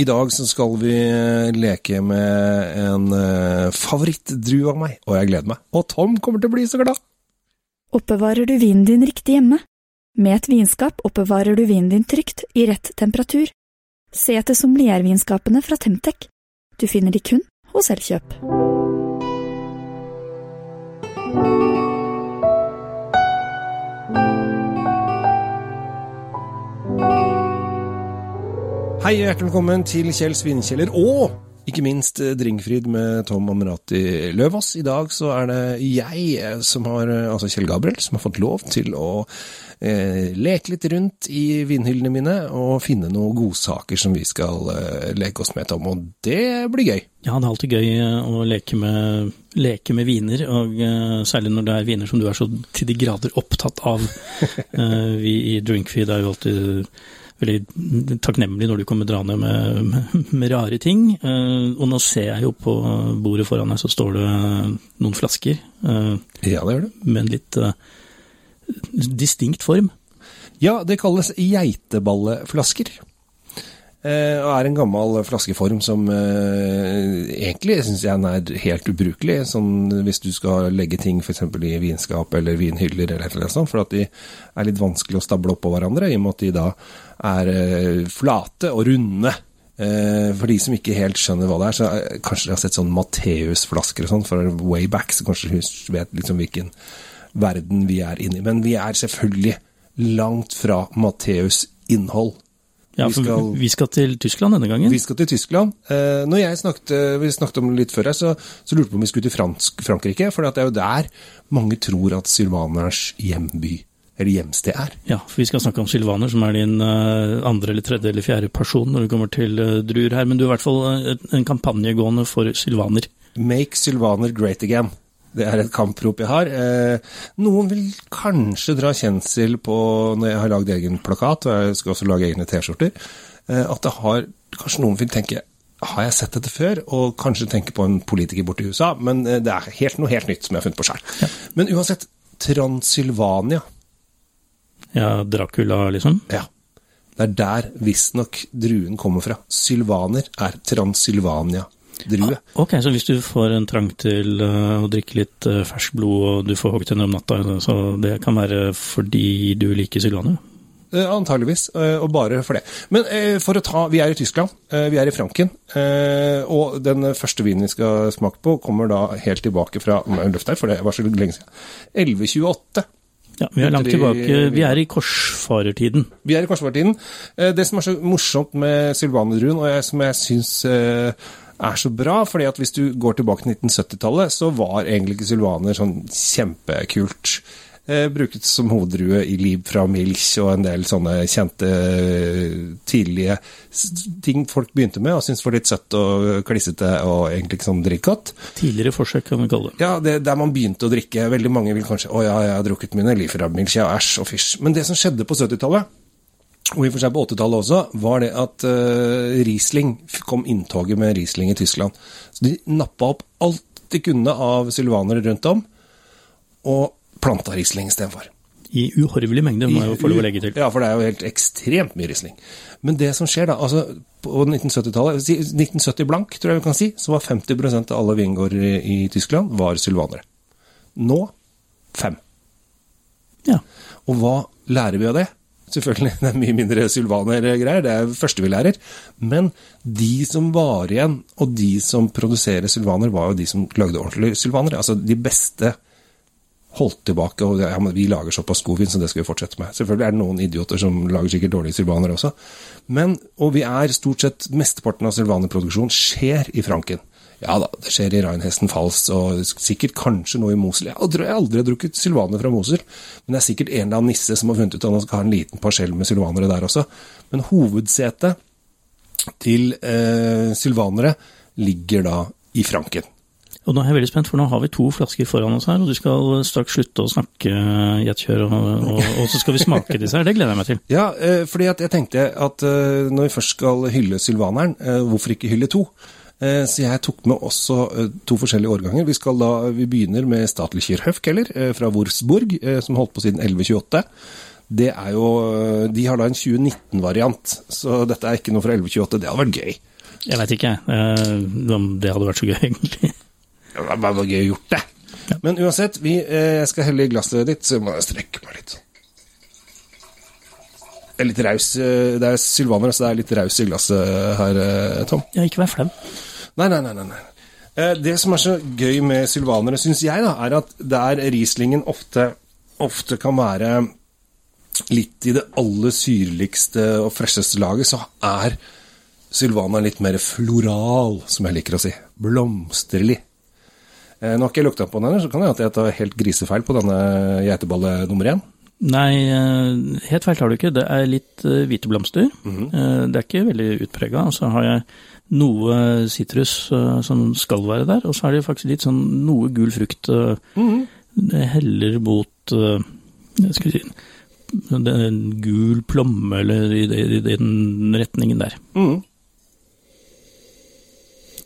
I dag så skal vi eh, leke med en uh, favorittdrue av meg, og jeg gleder meg. Og Tom kommer til å bli så glad! Oppbevarer du vinen din riktig hjemme? Med et vinskap oppbevarer du vinen din trygt, i rett temperatur. Se etter sommeliervinskapene fra Temtec. Du finner de kun hos Elkjøp. Hei hjertelig velkommen til Kjell Svinkjeller og ikke minst Dringfrid med Tom Amrati Løvaas. I dag så er det jeg eh, som har, eh, altså Kjell Gabriel, som har fått lov til å eh, leke litt rundt i vinhyllene mine og finne noen godsaker som vi skal eh, leke oss med, Tom. Og det blir gøy. Ja, det er alltid gøy å leke med, leke med viner, og eh, særlig når det er viner som du er så til de grader opptatt av. Vi i Drinkfeed er jo alltid veldig takknemlig når du kommer draende med, med, med rare ting. Uh, og nå ser jeg jo på bordet foran deg, så står det noen flasker. Uh, ja, det gjør det. Med en litt uh, distinkt form. Ja, det kalles geiteballeflasker. Og er en gammel flaskeform som egentlig syns jeg er helt ubrukelig. Sånn hvis du skal legge ting f.eks. i vinskap eller vinhyller eller noe sånt, for at de er litt vanskelig å stable oppå hverandre, i og med at de da er eh, flate og runde. Eh, for de som ikke helt skjønner hva det er, så uh, kanskje de har sett sånn Matteus-flasker og sånn fra way back, så kanskje du vet liksom hvilken verden vi er inne i. Men vi er selvfølgelig langt fra Matteus' innhold. Ja, for vi skal, vi skal, til Tyskland denne gangen. Vi skal til Tyskland. Eh, når jeg snakket, vi snakket om det litt før her, så, så lurte jeg på om vi skulle til Fransk, Frankrike. For det er jo der mange tror at sylvaners hjemby eller hjemsted er. Ja, for vi skal snakke om sylvaner, som er din uh, andre eller tredje eller fjerde person når du kommer til uh, druer her. Men du er i hvert fall uh, en kampanje gående for sylvaner. Make sylvaner great again. Det er et kamprop jeg har. Eh, noen vil kanskje dra kjensel på, når jeg har lagd egen plakat, og jeg skal også lage egne T-skjorter, eh, at det har Kanskje noen vil tenke har jeg sett dette før? Og kanskje tenke på en politiker borte i USA, men det er helt, noe helt nytt som jeg har funnet på sjøl. Ja. Men uansett, Transylvania ja, Dracula, liksom? Ja. Det er der visstnok druen kommer fra. Sylvaner er Transylvania-drue. Ah, ok, så hvis du får en trang til uh, å drikke litt uh, ferskt blod, og du får hoggtenner om natta, så det kan være fordi du liker sylvaner? Uh, antageligvis, og bare for det. Men for å ta Vi er i Tyskland, vi er i Franken. og den første vinen vi skal smake på, kommer da helt tilbake fra Løft her, for det var så lenge siden. 1128. Ja, Vi er langt tilbake. Vi er i korsfarertiden. Vi er i korsfarertiden. Eh, det som er så morsomt med Sylvanerdruen, og jeg, som jeg syns eh, er så bra, fordi at hvis du går tilbake til 1970-tallet, så var egentlig ikke sylvaner sånn kjempekult eh, bruket som hoveddrue i Liv fra Milch og en del sånne kjente eh, tidlige ting folk begynte med og syntes var litt søtt og klissete og egentlig ikke sånn drikkgodt. Tidligere forsøk, kan vi kalle det. Ja, det, der man begynte å drikke. Veldig mange vil kanskje Å ja, jeg har drukket mine Liv fra Milch, ja, æsj og fysj. Men det som skjedde på 70-tallet og i og for seg på 80-tallet også, var det at uh, Riesling kom inntoget med Riesling i Tyskland. Så de nappa opp alt de kunne av sylvanere rundt om, og planta Riesling istedenfor. I uhorvelig mengde, må jeg jo få lov å legge til. Ja, for det er jo helt ekstremt mye Riesling. Men det som skjer da, altså på 1970-tallet, 1970 blank, tror jeg vi kan si, så var 50% av alle vingårder i, i Tyskland var sylvanere. Nå fem. Ja. Og hva lærer vi av det? Selvfølgelig, det er mye mindre sylvaner-greier, det er første vi lærer. Men de som var igjen, og de som produserer sylvaner, var jo de som lagde ordentlige sylvaner. Altså de beste holdt tilbake. og ja, Vi lager såpass god vin, så det skal vi fortsette med. Selvfølgelig er det noen idioter som lager sikkert dårlige sylvaner også. Men, og vi er stort sett Mesteparten av sylvanerproduksjon skjer i Franken. Ja da, det skjer i Reinhesten Falls og sikkert kanskje noe i Mosel. Jeg tror jeg aldri har drukket sylvaner fra Mosel, men det er sikkert en eller annen nisse som har funnet ut at han skal ha en liten parsell med sylvanere der også. Men hovedsetet til eh, sylvanere ligger da i Franken. Og nå er jeg veldig spent, for nå har vi to flasker foran oss her, og du skal straks slutte å snakke i et kjør, og, og, og, så skal vi smake disse her. Det gleder jeg meg til. Ja, eh, fordi at jeg tenkte at eh, når vi først skal hylle sylvaneren, eh, hvorfor ikke hylle to? Så jeg tok med også to forskjellige årganger. Vi, da, vi begynner med Statlig Höfkeller fra Wurzburg, som holdt på siden 1128. det er jo De har da en 2019-variant, så dette er ikke noe fra 1128. Det hadde vært gøy. Jeg veit ikke, eh, om det hadde vært så gøy, egentlig. Det hadde vært gøy å gjort det. Men uansett, vi, eh, jeg skal helle i glasset ditt, så må jeg strekke meg litt. Det er litt raus eh, Det er sylvaner, så det er litt raus i glasset her, eh, Tom. Ja, ikke vær flau. Nei, nei, nei. nei. Eh, Det som er så gøy med sylvanere, syns jeg, da, er at der Rieslingen ofte, ofte kan være litt i det aller syrligste og fresheste laget, så er sylvaner litt mer floral, som jeg liker å si. Blomsterlig. Eh, Nå har ikke jeg lukta på den, så kan hende at jeg tar helt grisefeil på denne geiteballe nummer én. Nei, eh, helt feil har du ikke. Det er litt eh, hvite blomster. Eh, Det er ikke veldig utprega. Og så har jeg noe sitrus som skal være der, og så er det faktisk litt sånn noe gul frukt. eh, Det heller mot jeg skal si, er gul plomme, eller i, i, i den retningen der. Mhm.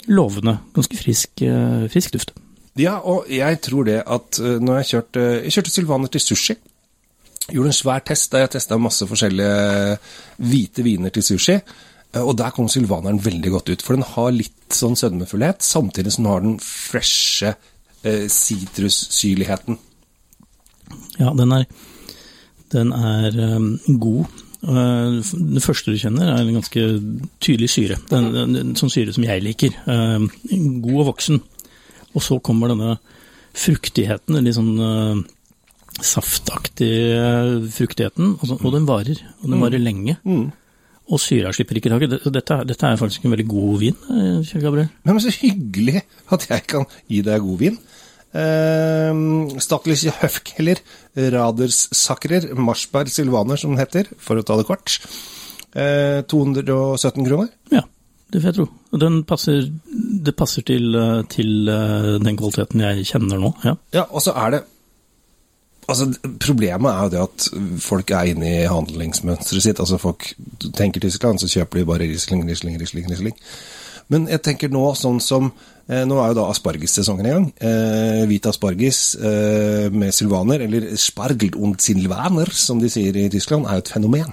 Lovende. Ganske frisk, frisk duft. Ja, og jeg tror det at når jeg kjørte, jeg kjørte sylvaner til sushi Gjorde en svær test der jeg testa masse forskjellige hvite viner til sushi. eh, Og der kom sylvaneren veldig godt ut, for den har litt sånn sødmefullhet, samtidig som den har den freshe eh, sitrussyrligheten. Ja, den er, den er um, god. Uh, det første du kjenner, er en ganske tydelig syre. Den, den, sånn syre som jeg liker. Uh, god og voksen. Og så kommer denne fruktigheten, litt sånn saftaktige fruktigheten, og, så, og den varer. Og den varer lenge. Og syra slipper ikke taket. Dette, dette, er- faktisk en veldig god vin, uh, Kjell Gabriel. Men så hyggelig at jeg kan gi deg god vin. Eh, Statliche Høfkeller, Raderssakrer, Marsberg Sylvaner, som den heter, for å ta det kort. Eh, 217 kroner. Ja, det får jeg tro. Den passer, det passer til, uh, til uh, den kvaliteten jeg kjenner nå. Ja. Ja, og så er det Altså, Problemet er jo det at folk er inne i handlingsmønsteret sitt. altså Folk tenker Tyskland, så kjøper de bare Riesling, Riesling, Riesling. Riesling. Men jeg tenker nå sånn som eh, Nå er jo da aspargessesongen i gang. Eh, hvit asparges eh, med sylvaner, eller spargel und silvaner, som de sier i Tyskland, er jo et fenomen.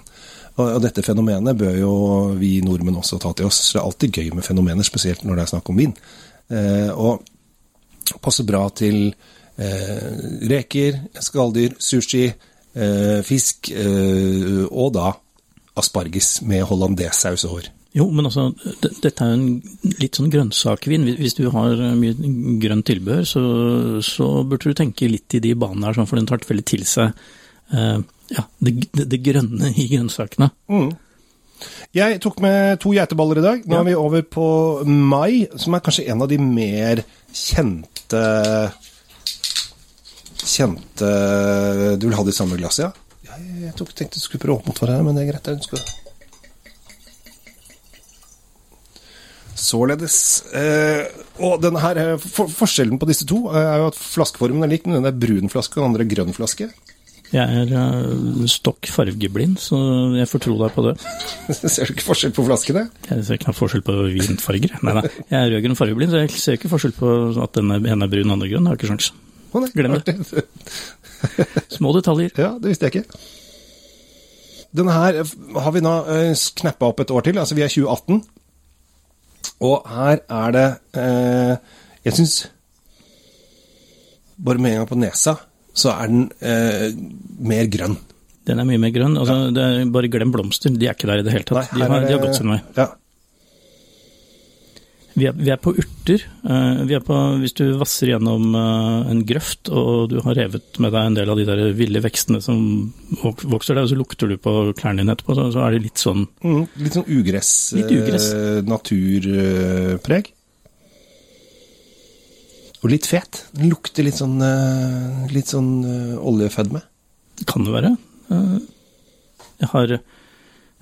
Og, og dette fenomenet bør jo vi nordmenn også ta til oss. Så det er alltid gøy med fenomener, spesielt når det er snakk om vin. Eh, og passer bra til reker, skalldyr, sushi, eh, fisk eh, og da asparges med hollandesaus over. Jo, men altså, dette er jo en litt sånn grønnsakvin. Hvis- du har mye grønt tilbehør, så, så burde du tenke litt i de banene her, sånn, for den tar veldig til seg uh, ja, det, det, det grønne i grønnsakene. Jeg tok med to geiteballer i dag. Nå Ja. er vi over på mai, som er kanskje en av de mer kjente Kjente Du vil ha det i samme glasset, ja? ja jeg, jeg tok, tenkte du skulle prøve opp mot hverandre, men det er greit. Jeg ønsker det. Således. Eh, og denne her, eh, for, Forskjellen på disse to eh, er jo at flaskeformen er lik, men den er brun flaske, og den andre er grønn flaske. Jeg er uh, stokk fargeblind, så jeg får tro deg på det. Ser du ikke forskjell på flaskene? Jeg ser ikke forskjell på vinfarger. Nei, nei. Jeg er rød-grønn fargeblind, så jeg ser ikke forskjell på at den ene er brun og den andre grønn. Jeg har ikke sjans. Nei, Glem det. Små detaljer. Ja, det visste jeg ikke. Denne her har vi nå eh, knappa opp et år til, altså vi er 2018. Og her er det eh, Jeg syns Bare med en gang på nesa, så er den eh, mer grønn. Den er mye mer grønn. Altså, det er bare glem blomster, de er ikke der i det hele tatt. de, har, det, de har gått sin vei. Ja. Vi er, vi er på urter. Eh, vi er på, hvis du vasser gjennom eh, en grøft, og du har revet med deg en del av de der ville vekstene som vok- vokser der, og så lukter du på klærne dine etterpå, så, er det litt sånn Mm, litt sånn ugress, Litt ugress. eh, naturpreg. Og litt fet. Den lukter litt sånn, litt sånn oljefedme. Kan det være. Jeg har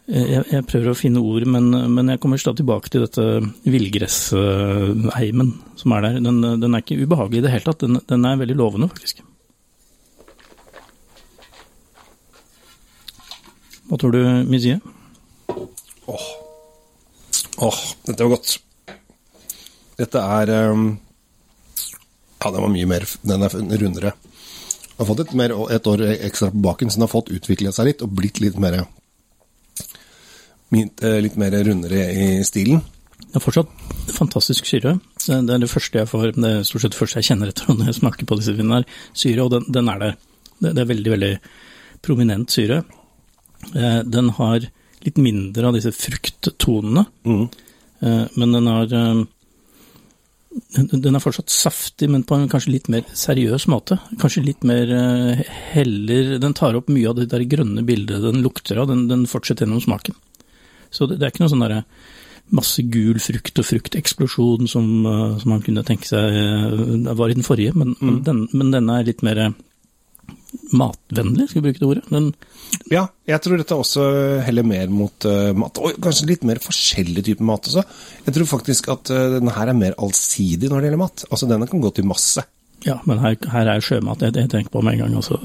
jeg, jeg prøver å finne ord, men, men jeg kommer stadig tilbake til dette villgressheimen som er der. Den, den er ikke ubehagelig i det hele tatt. Den, den er veldig lovende, faktisk. Hva tror du, Mizzie? Åh, dette var godt. Dette er um, Ja, den var mye mer Den er rundere. har fått et, mer, et år ekstra på baken, så den har fått utvikla seg litt og blitt litt mer litt mer rundere i stilen. Det er fortsatt fantastisk syre. Det er det første jeg får, det er stort sett det første jeg kjenner etter når jeg smaker på disse vinene, er syre, og den, den er der. Det, det, er veldig, veldig prominent syre. Eh, den har litt mindre av disse frukttonene, mm. eh, men den har eh, den er fortsatt saftig, men på en kanskje litt mer seriøs måte. Kanskje litt mer eh, heller Den tar opp mye av det der grønne bildet den lukter av, den, den fortsetter gjennom smaken. Så det, det er ikke noe sånn derre masse gul frukt og frukteksplosjon som, eh, som, man kunne tenke seg eh, var i den forrige, men, mm. den, men denne er litt mer eh, matvennlig, skal vi bruke det ordet. Den, ja, jeg tror dette også heller mer mot uh, mat, og kanskje litt mer forskjellig type mat også. Jeg tror faktisk at uh, denne her er mer allsidig når det gjelder mat. Altså denne kan gå til masse. Ja, men her, her er sjømat jeg, jeg tenker på med en gang. Altså,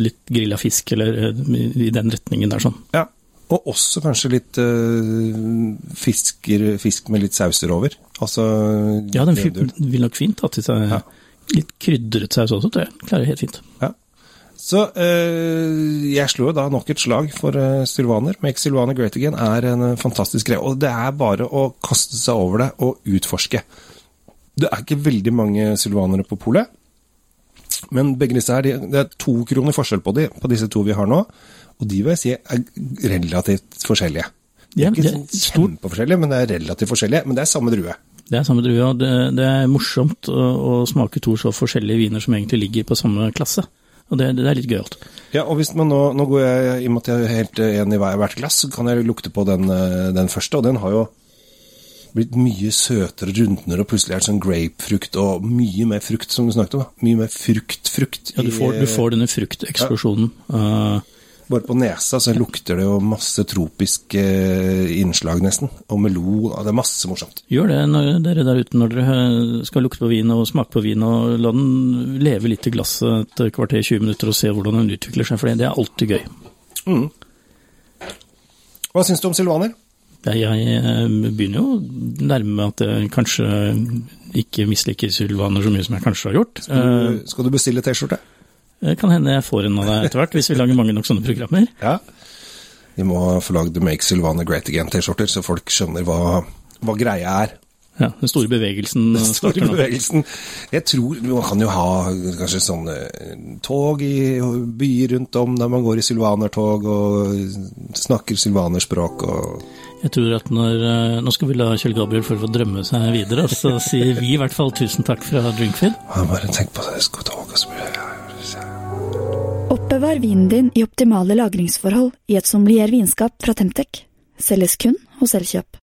litt grilla fisk eller i den retningen der sånn. Ja, og også kanskje litt uh, fisker, fisk med litt sauser over. Altså Ja, den vil nok fint ha til seg ja. litt krydret saus også, tror jeg. Klarer helt fint. Ja. Så uh, jeg slo da nok et slag for uh, Sylvaner. Make Sylvaner great again er en fantastisk greie. Og det er bare å kaste seg over det og utforske. Det er ikke veldig mange sylvanere på polet, men begge disse her, det er to kroner forskjell på de, på disse to vi har nå. Og de vil jeg si er relativt forskjellige. De er ikke sånn kjempeforskjellige, men det er relativt forskjellige. Men det er samme drue. Det er samme drue, og det, det er morsomt å, å, smake to så forskjellige viner som egentlig ligger på samme klasse. Og det, det er litt gøyalt. Ja, og hvis man nå, nå går jeg, i og med at jeg er helt enig i hvert glass, så kan jeg lukte på den, eh, den første, og den har jo blitt mye søtere, rundnere, og plutselig er det sånn grapefrukt og mye mer frukt, som du snakket om. Mye mer frukt-frukt. Ja, du får, du får denne frukteksplosjonen. Ja. Bare på nesa så lukter det jo masse tropiske eh, innslag, nesten. Og melon. Det er masse morsomt. Gjør det når dere der ute når dere skal lukte på vin og smake på vin, og la den leve litt i glasset et kvarter, 20 minutter og se hvordan den utvikler seg, for det er alltid gøy. Mm. Hva syns du om silvaner? Jeg eh, begynner jo å nærme meg at jeg kanskje ikke misliker sylvaner så mye som jeg kanskje har gjort. Skal du, eh, skal du bestille T-skjorte? Det kan hende jeg får en av deg etter hvert, hvis vi lager mange nok sånne programmer. Ja, Vi må få lagd Make Sylvana Great Again-T-skjorter, så folk skjønner hva, hva greia er. Ja, Den store bevegelsen den store bevegelsen. Jeg tror Man kan jo ha kanskje sånne tog i byer rundt om der man går i sylvanertog og snakker sylvanerspråk og Jeg tror at når eh, Nå skal vi la Kjell Gabriel få drømme seg videre, og så sier vi i hvert fall tusen takk fra Drinkfeed. Ja, bare tenk på det, jeg skal ta Oppbevar vinen din i optimale lagringsforhold i et sommelier vinskap fra Temtec. Selges kun hos Elkjøp.